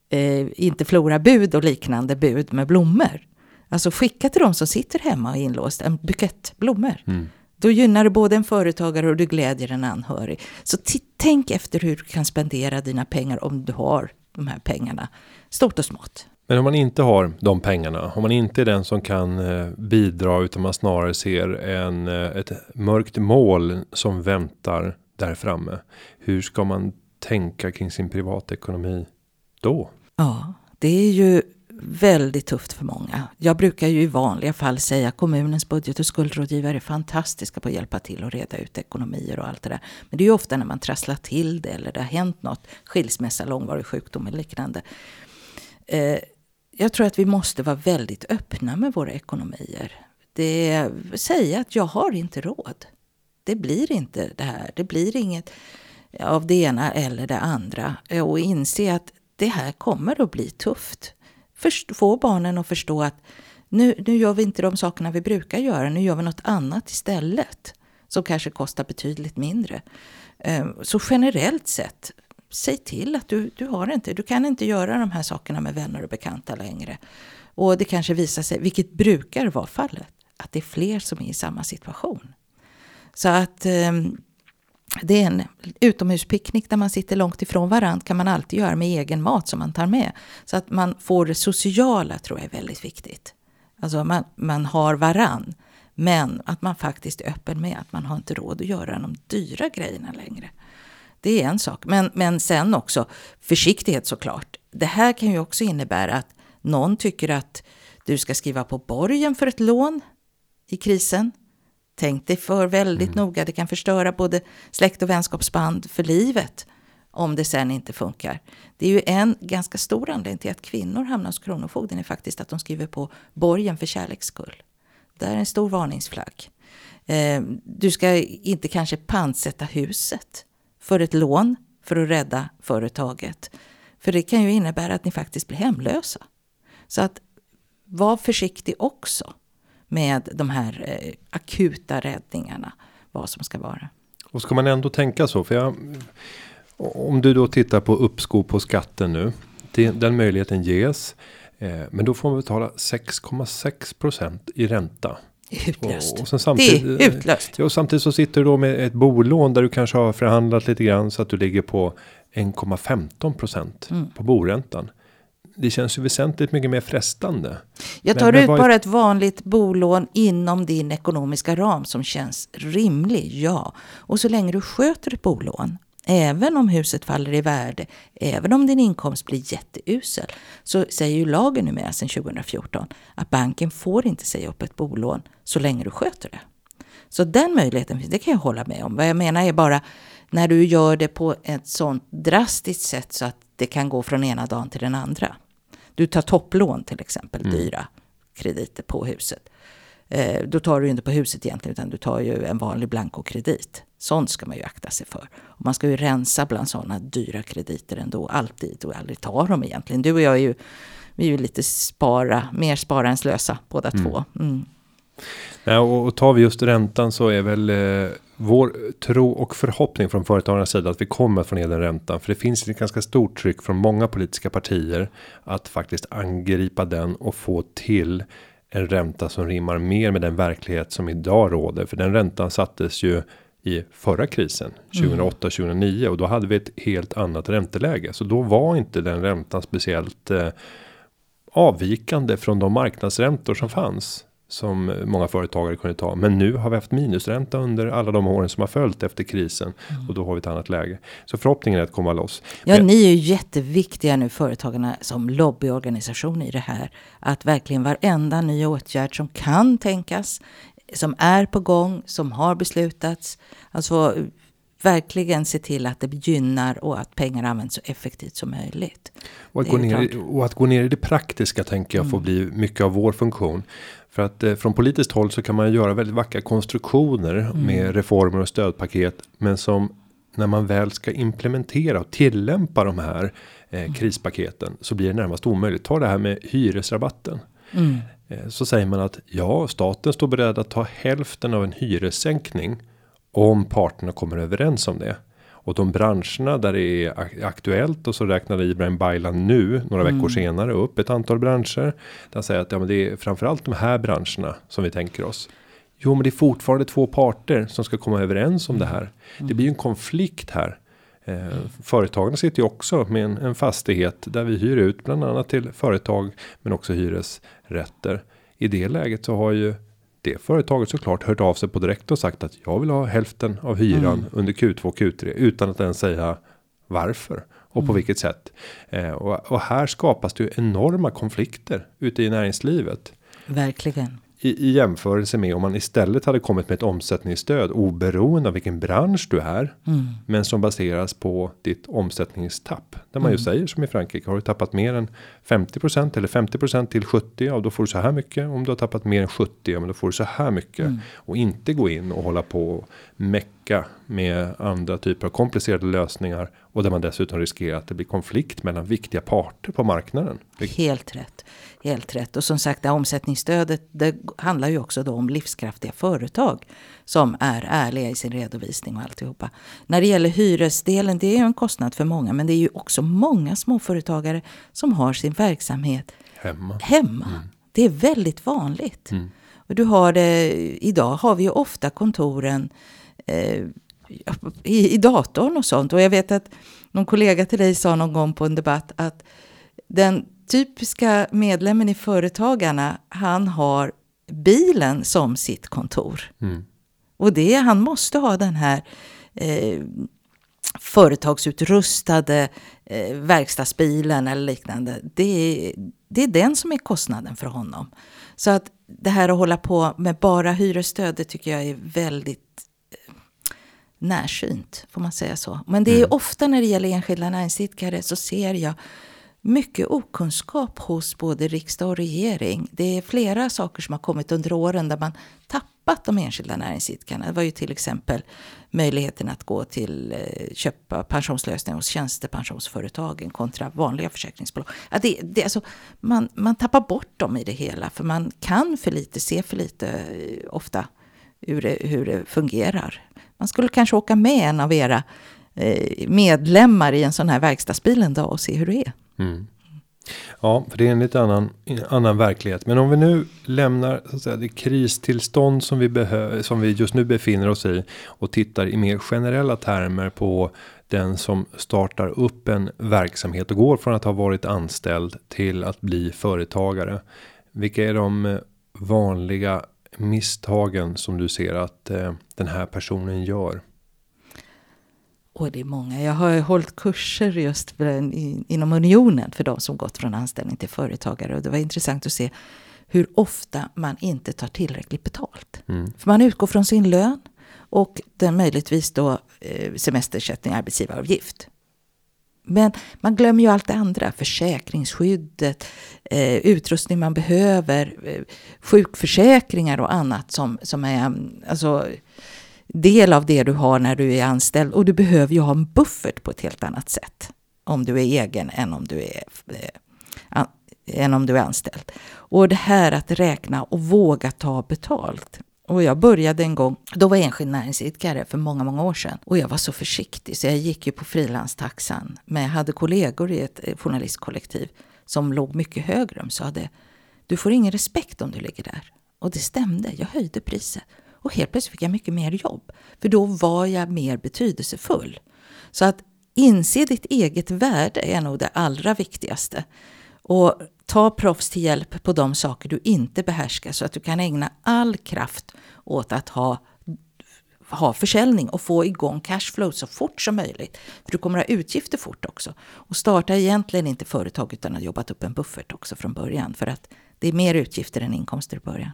eh, inte florabud och liknande bud med blommor. Alltså skicka till de som sitter hemma och är inlåst en bukett blommor. Mm. Då gynnar det både en företagare och du glädjer en anhörig. Så tänk efter hur du kan spendera dina pengar om du har de här pengarna, stort och smått. Men om man inte har de pengarna, om man inte är den som kan eh, bidra utan man snarare ser en, eh, ett mörkt mål som väntar där framme. Hur ska man tänka kring sin privatekonomi då? Ja, det är ju väldigt tufft för många. Jag brukar ju i vanliga fall säga att kommunens budget och skuldrådgivare är fantastiska på att hjälpa till och reda ut ekonomier och allt det där. Men det är ju ofta när man trasslar till det eller det har hänt något, skilsmässa, långvarig sjukdom eller liknande. Eh, jag tror att vi måste vara väldigt öppna med våra ekonomier. Det säga att jag har inte råd det blir inte det här. Det blir inget av det ena eller det andra. Och inse att det här kommer att bli tufft. Först, få barnen att förstå att nu, nu gör vi inte de sakerna vi brukar göra. Nu gör vi något annat istället. Som kanske kostar betydligt mindre. Ehm, så generellt sett, säg till att du, du har inte, du kan inte göra de här sakerna med vänner och bekanta längre. Och det kanske visar sig, vilket brukar vara fallet, att det är fler som är i samma situation. Så att eh, det är en utomhuspicknick där man sitter långt ifrån varandra kan man alltid göra med egen mat som man tar med. Så att man får det sociala tror jag är väldigt viktigt. Alltså man, man har varann. Men att man faktiskt är öppen med att man har inte råd att göra de dyra grejerna längre. Det är en sak. Men, men sen också försiktighet såklart. Det här kan ju också innebära att någon tycker att du ska skriva på borgen för ett lån i krisen. Tänk dig för väldigt mm. noga. Det kan förstöra både släkt och vänskapsband för livet om det sen inte funkar. Det är ju en ganska stor anledning till att kvinnor hamnar hos Kronofogden är faktiskt att de skriver på borgen för kärleks skull. Det är en stor varningsflagg. Eh, du ska inte kanske pantsätta huset för ett lån för att rädda företaget. För det kan ju innebära att ni faktiskt blir hemlösa. Så att var försiktig också med de här eh, akuta räddningarna. Vad som ska vara. Och ska man ändå tänka så? För jag Om du då tittar på uppskov på skatten nu. Den möjligheten ges. Eh, men då får man betala 6,6% i ränta. Utlöst. Och, och det är utlöst. Ja, och samtidigt så sitter du då med ett bolån där du kanske har förhandlat lite grann så att du ligger på 1,15 mm. på boräntan. Det känns ju väsentligt mycket mer frestande. Jag tar men, ut bara ett vanligt bolån inom din ekonomiska ram som känns rimlig, ja. Och så länge du sköter ett bolån Även om huset faller i värde, även om din inkomst blir jätteusel, så säger ju lagen numera sedan 2014 att banken får inte säga upp ett bolån så länge du sköter det. Så den möjligheten finns, det kan jag hålla med om. Vad jag menar är bara när du gör det på ett sånt drastiskt sätt så att det kan gå från ena dagen till den andra. Du tar topplån till exempel, mm. dyra krediter på huset. Eh, då tar du inte på huset egentligen, utan du tar ju en vanlig blankokredit. Sånt ska man ju akta sig för. Och man ska ju rensa bland sådana dyra krediter ändå, alltid, och aldrig ta dem egentligen. Du och jag är ju, vi är ju lite spara, mer spara än slösa båda mm. två. Mm. Ja, och tar vi just räntan så är väl eh, vår tro och förhoppning från företagarnas sida att vi kommer få ner den räntan. För det finns ett ganska stort tryck från många politiska partier att faktiskt angripa den och få till en ränta som rimmar mer med den verklighet som idag råder. För den räntan sattes ju i förra krisen 2008 2009 och då hade vi ett helt annat ränteläge. Så då var inte den räntan speciellt eh, avvikande från de marknadsräntor som fanns som många företagare kunde ta. Men nu har vi haft minusränta under alla de åren som har följt efter krisen mm. och då har vi ett annat läge. Så förhoppningen är att komma loss. Ja, Men, ni är ju jätteviktiga nu företagarna som lobbyorganisation i det här. Att verkligen varenda ny åtgärd som kan tänkas, som är på gång, som har beslutats, alltså verkligen se till att det gynnar och att pengar används så effektivt som möjligt. Och att, gå ner, i, och att gå ner i det praktiska tänker jag mm. får bli mycket av vår funktion. För att eh, från politiskt håll så kan man göra väldigt vackra konstruktioner mm. med reformer och stödpaket. Men som när man väl ska implementera och tillämpa de här eh, mm. krispaketen så blir det närmast omöjligt. Ta det här med hyresrabatten. Mm. Eh, så säger man att ja, staten står beredd att ta hälften av en hyressänkning om parterna kommer överens om det. Och de branscherna där det är aktuellt och så räknade Ibrahim Baylan nu några mm. veckor senare upp ett antal branscher. Där säger att ja, men det är framförallt de här branscherna som vi tänker oss. Jo, men det är fortfarande två parter som ska komma överens om mm. det här. Mm. Det blir ju en konflikt här. Eh, företagen sitter ju också med en, en, fastighet där vi hyr ut bland annat till företag men också hyresrätter. I det läget så har ju det företaget såklart hört av sig på direkt och sagt att jag vill ha hälften av hyran mm. under Q2 Q3 utan att ens säga varför och mm. på vilket sätt. Eh, och, och, här skapas det ju enorma konflikter ute i näringslivet. Verkligen i, i jämförelse med om man istället hade kommit med ett omsättningsstöd oberoende av vilken bransch du är. Mm. Men som baseras på ditt omsättningstapp. Där man mm. ju säger som i Frankrike har du tappat mer än 50% eller 50% till 70 ja då får du så här mycket. Om du har tappat mer än 70 ja men då får du så här mycket. Mm. Och inte gå in och hålla på och mecka med andra typer av komplicerade lösningar. Och där man dessutom riskerar att det blir konflikt mellan viktiga parter på marknaden. Helt rätt. Helt rätt. Och som sagt, det omsättningsstödet det handlar ju också då om livskraftiga företag som är ärliga i sin redovisning och alltihopa. När det gäller hyresdelen, det är ju en kostnad för många, men det är ju också många småföretagare som har sin verksamhet hemma. hemma. Mm. Det är väldigt vanligt. Mm. Och du har det, idag har vi ju ofta kontoren eh, i, i datorn och sånt. Och jag vet att någon kollega till dig sa någon gång på en debatt att den typiska medlemmen i Företagarna, han har bilen som sitt kontor. Mm. Och det, han måste ha den här eh, företagsutrustade eh, verkstadsbilen eller liknande. Det, det är den som är kostnaden för honom. Så att det här att hålla på med bara hyresstöd, det tycker jag är väldigt närsynt, får man säga så. Men det är mm. ofta när det gäller enskilda näringsidkare så ser jag mycket okunskap hos både riksdag och regering. Det är flera saker som har kommit under åren där man tappat de enskilda näringsidkarna. Det var ju till exempel möjligheten att gå till eh, köpa pensionslösningar hos tjänstepensionsföretagen kontra vanliga försäkringsbolag. Ja, det, det, alltså, man, man tappar bort dem i det hela för man kan för lite, se för lite eh, ofta hur det, hur det fungerar. Man skulle kanske åka med en av era eh, medlemmar i en sån här verkstadsbil en dag och se hur det är. Mm. Ja, för det är en lite annan, annan verklighet. Men om vi nu lämnar så att säga, det kristillstånd som vi, behöver, som vi just nu befinner oss i och tittar i mer generella termer på den som startar upp en verksamhet och går från att ha varit anställd till att bli företagare. Vilka är de eh, vanliga misstagen som du ser att eh, den här personen gör? Och det är många. Jag har hållit kurser just för, inom unionen för de som gått från anställning till företagare. Och det var intressant att se hur ofta man inte tar tillräckligt betalt. Mm. För man utgår från sin lön och den möjligtvis då eh, semesterersättning, arbetsgivaravgift. Men man glömmer ju allt det andra. Försäkringsskyddet, eh, utrustning man behöver, eh, sjukförsäkringar och annat som, som är mm, alltså, del av det du har när du är anställd. Och du behöver ju ha en buffert på ett helt annat sätt om du är egen än om du är, eh, än om du är anställd. Och det här att räkna och våga ta betalt. Och jag började en gång, då var jag enskild näringsidkare för många, många år sedan. Och jag var så försiktig så jag gick ju på frilanstaxan. Men jag hade kollegor i ett eh, journalistkollektiv som låg mycket högre. De sa det, du får ingen respekt om du ligger där. Och det stämde, jag höjde priset. Och helt plötsligt fick jag mycket mer jobb. För då var jag mer betydelsefull. Så att inse ditt eget värde är nog det allra viktigaste. Och ta proffs till hjälp på de saker du inte behärskar så att du kan ägna all kraft åt att ha, ha försäljning och få igång cashflow så fort som möjligt. För du kommer ha utgifter fort också. Och starta egentligen inte företag utan att ha jobbat upp en buffert också från början. För att det är mer utgifter än inkomster i början.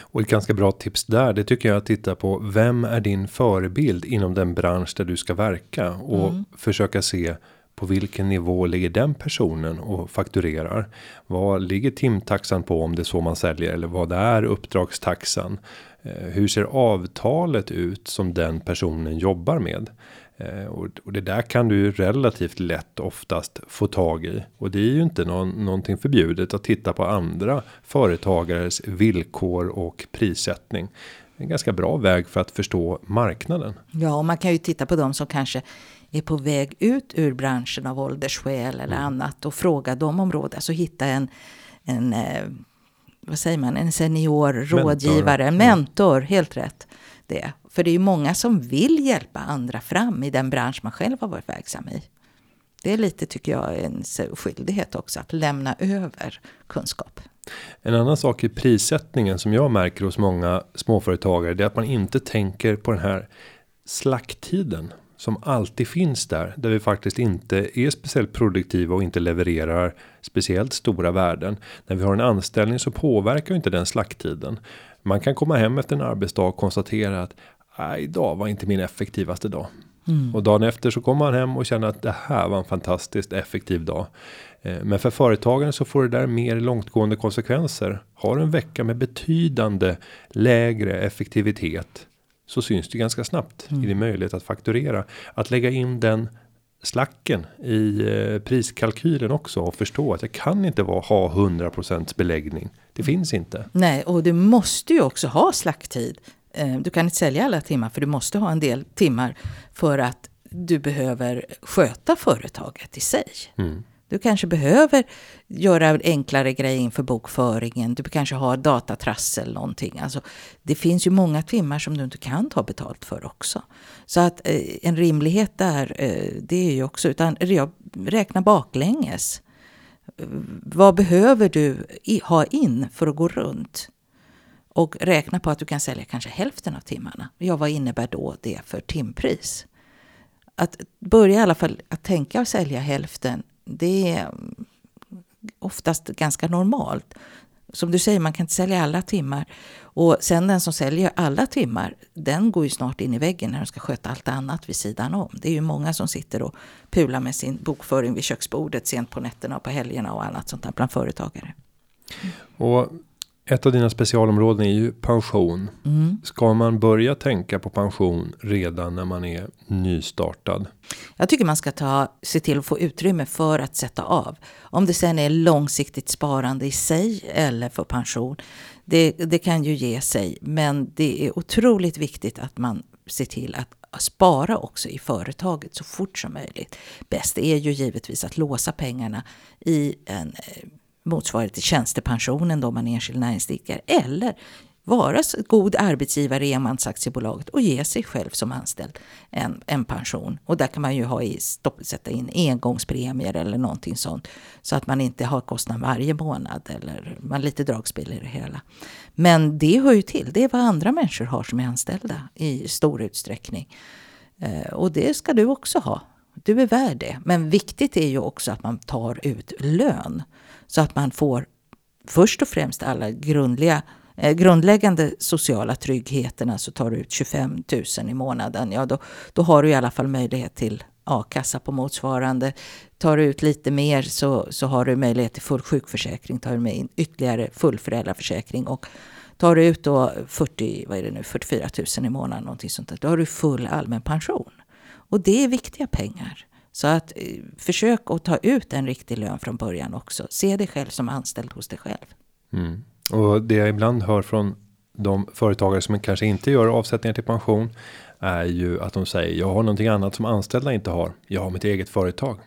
Och ett ganska bra tips där, det tycker jag att titta på vem är din förebild inom den bransch där du ska verka och mm. försöka se på vilken nivå ligger den personen och fakturerar? Vad ligger timtaxan på om det är så man säljer eller vad är uppdragstaxan? Eh, hur ser avtalet ut som den personen jobbar med? Eh, och det där kan du relativt lätt oftast få tag i. Och det är ju inte någon, någonting förbjudet att titta på andra företagares villkor och prissättning. En ganska bra väg för att förstå marknaden. Ja, och man kan ju titta på dem som kanske är på väg ut ur branschen av åldersskäl eller mm. annat och fråga dem om råd. Alltså hitta en, en eh, vad säger man, en senior rådgivare, en mentor, helt rätt. Det. För det är ju många som vill hjälpa andra fram i den bransch man själv har varit verksam i. Det är lite, tycker jag, en skyldighet också att lämna över kunskap. En annan sak i prissättningen som jag märker hos många småföretagare, det är att man inte tänker på den här slakttiden som alltid finns där, där vi faktiskt inte är speciellt produktiva och inte levererar speciellt stora värden. När vi har en anställning så påverkar inte den slakttiden. Man kan komma hem efter en arbetsdag och konstatera att idag var inte min effektivaste dag. Mm. Och dagen efter så kommer man hem och känner att det här var en fantastiskt effektiv dag. Eh, men för företagen så får det där mer långtgående konsekvenser. Har en vecka med betydande lägre effektivitet så syns det ganska snabbt mm. i din möjlighet att fakturera. Att lägga in den slacken i eh, priskalkylen också och förstå att jag kan inte vara, ha 100% beläggning. Det finns inte. Nej, och du måste ju också ha slakttid. Eh, du kan inte sälja alla timmar för du måste ha en del timmar för att du behöver sköta företaget i sig. Mm. Du kanske behöver göra enklare grejer inför bokföringen. Du kanske har datatrassel någonting. Alltså, det finns ju många timmar som du inte kan ta betalt för också. Så att eh, en rimlighet där, eh, det är ju också, utan jag räknar baklänges. Eh, vad behöver du i, ha in för att gå runt? Och räkna på att du kan sälja kanske hälften av timmarna. Ja, vad innebär då det för timpris? Att börja i alla fall att tänka och sälja hälften det är oftast ganska normalt. Som du säger, man kan inte sälja alla timmar. Och sen den som säljer alla timmar, den går ju snart in i väggen när de ska sköta allt annat vid sidan om. Det är ju många som sitter och pular med sin bokföring vid köksbordet sent på nätterna och på helgerna och annat sånt där bland företagare. Och ett av dina specialområden är ju pension. Mm. Ska man börja tänka på pension redan när man är nystartad? Jag tycker man ska ta, se till att få utrymme för att sätta av. Om det sen är långsiktigt sparande i sig eller för pension. Det, det kan ju ge sig. Men det är otroligt viktigt att man ser till att spara också i företaget så fort som möjligt. Bäst är ju givetvis att låsa pengarna i en eh, motsvarighet till tjänstepensionen då man är enskild näringsidkare eller vara god arbetsgivare i enmansaktiebolaget och ge sig själv som anställd en, en pension. Och där kan man ju ha i, stopp, sätta in engångspremier eller någonting sånt. Så att man inte har kostnad varje månad eller man lite dragspel i det hela. Men det hör ju till. Det är vad andra människor har som är anställda i stor utsträckning. Eh, och det ska du också ha. Du är värd det. Men viktigt är ju också att man tar ut lön. Så att man får först och främst alla grundliga eh, grundläggande sociala tryggheterna så tar du ut 25 000 i månaden. Ja, då, då har du i alla fall möjlighet till a-kassa på motsvarande. Tar du ut lite mer så, så har du möjlighet till full sjukförsäkring. Tar du med in ytterligare full föräldraförsäkring. Och tar du ut då 40, vad är det nu, 44 000 i månaden, någonting sånt där, då har du full allmän pension. Och det är viktiga pengar. Så att eh, försök att ta ut en riktig lön från början också. Se dig själv som anställd hos dig själv. Mm. Och det jag ibland hör från de företagare som kanske inte gör avsättningar till pension är ju att de säger jag har någonting annat som anställda inte har. Jag har mitt eget företag.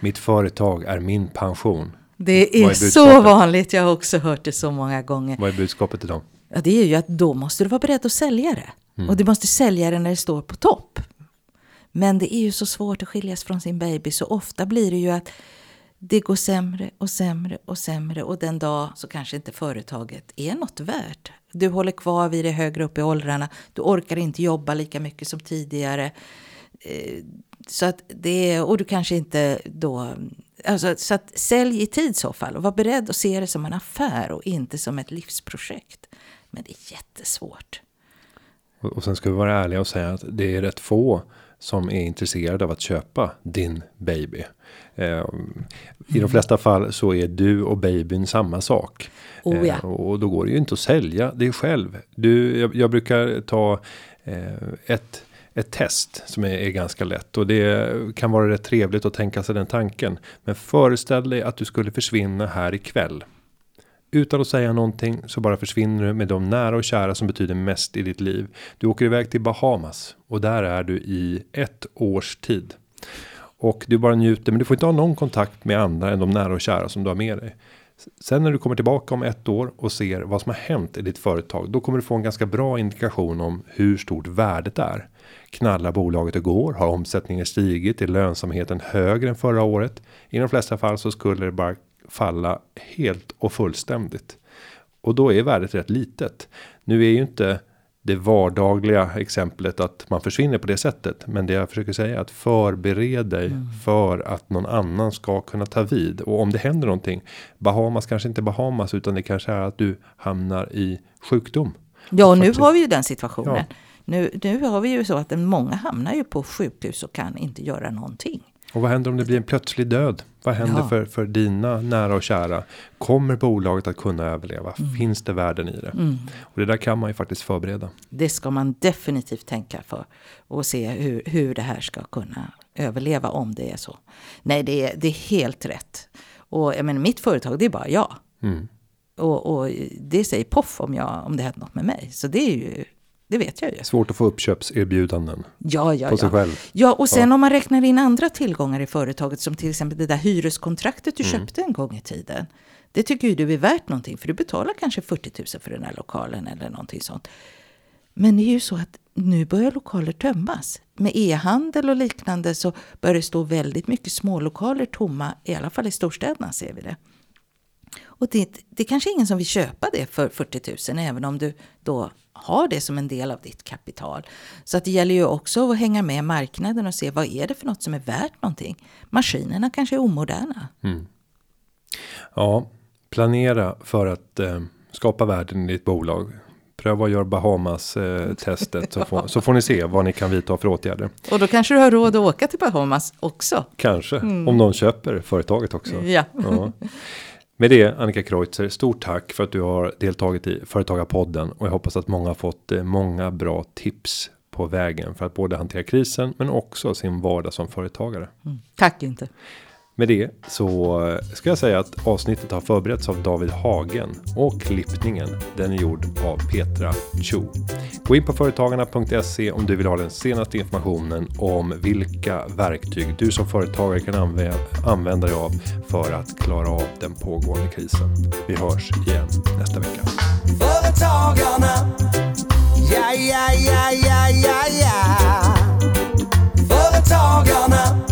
Mitt företag är min pension. Det är, är så vanligt. Jag har också hört det så många gånger. Vad är budskapet till dem? Ja, det är ju att då måste du vara beredd att sälja det. Mm. Och du måste sälja det när det står på topp. Men det är ju så svårt att skiljas från sin baby. Så ofta blir det ju att det går sämre och sämre och sämre. Och den dag så kanske inte företaget är något värt. Du håller kvar vid det högre upp i åldrarna. Du orkar inte jobba lika mycket som tidigare. Eh, så att det, och du kanske inte då... Alltså, så att sälj i tid i så fall. Och var beredd att se det som en affär och inte som ett livsprojekt. Men det är jättesvårt. Och sen ska vi vara ärliga och säga att det är rätt få som är intresserade av att köpa din baby. Eh, I de flesta fall så är du och babyn samma sak. Oh, ja. eh, och då går det ju inte att sälja det själv. Du, jag, jag brukar ta eh, ett ett test som är, är, ganska lätt och det kan vara rätt trevligt att tänka sig den tanken. Men föreställ dig att du skulle försvinna här ikväll. Utan att säga någonting så bara försvinner du med de nära och kära som betyder mest i ditt liv. Du åker iväg till Bahamas och där är du i ett års tid. Och du bara njuter, men du får inte ha någon kontakt med andra än de nära och kära som du har med dig. Sen när du kommer tillbaka om ett år och ser vad som har hänt i ditt företag, då kommer du få en ganska bra indikation om hur stort värdet är. Knallar bolaget och går Har omsättningen stigit? Är lönsamheten högre än förra året? I de flesta fall så skulle det bara falla helt och fullständigt. Och då är värdet rätt litet. Nu är ju inte det vardagliga exemplet att man försvinner på det sättet. Men det jag försöker säga är att förbered dig mm. för att någon annan ska kunna ta vid. Och om det händer någonting. Bahamas kanske inte Bahamas utan det kanske är att du hamnar i sjukdom. Ja, nu har vi ju den situationen. Ja. Nu, nu har vi ju så att många hamnar ju på sjukhus och kan inte göra någonting. Och vad händer om det blir en plötslig död? Vad händer ja. för, för dina nära och kära? Kommer bolaget att kunna överleva? Mm. Finns det värden i det? Mm. Och det där kan man ju faktiskt förbereda. Det ska man definitivt tänka för. Och se hur, hur det här ska kunna överleva om det är så. Nej, det är, det är helt rätt. Och jag menar, mitt företag, det är bara jag. Mm. Och, och, det säger poff om, jag, om det händer något med mig. Så det är ju det vet jag ju. Svårt att få uppköpserbjudanden. Ja, ja, på sig ja. själv. Ja, och sen ja. om man räknar in andra tillgångar i företaget som till exempel det där hyreskontraktet du mm. köpte en gång i tiden. Det tycker ju du är värt någonting för du betalar kanske 40 000 för den här lokalen eller någonting sånt. Men det är ju så att nu börjar lokaler tömmas. Med e-handel och liknande så börjar det stå väldigt mycket smålokaler tomma, i alla fall i storstäderna ser vi det. Och det, det är kanske ingen som vill köpa det för 40 000 även om du då har det som en del av ditt kapital. Så att det gäller ju också att hänga med marknaden och se vad är det för något som är värt någonting. Maskinerna kanske är omoderna. Mm. Ja, planera för att eh, skapa värden i ditt bolag. Pröva att göra Bahamas eh, så får, så får ni se vad ni kan vidta för åtgärder. Och då kanske du har råd att åka till Bahamas också. Kanske, mm. om någon köper företaget också. Ja. ja. Med det Annika Kreutzer, stort tack för att du har deltagit i Företagarpodden och jag hoppas att många har fått eh, många bra tips på vägen för att både hantera krisen men också sin vardag som företagare. Mm. Tack inte. Med det så ska jag säga att avsnittet har förberetts av David Hagen och klippningen den är gjord av Petra Cho. Gå in på företagarna.se om du vill ha den senaste informationen om vilka verktyg du som företagare kan använda dig av för att klara av den pågående krisen. Vi hörs igen nästa vecka. Företagarna, ja, ja, ja, ja, ja, ja. Företagarna,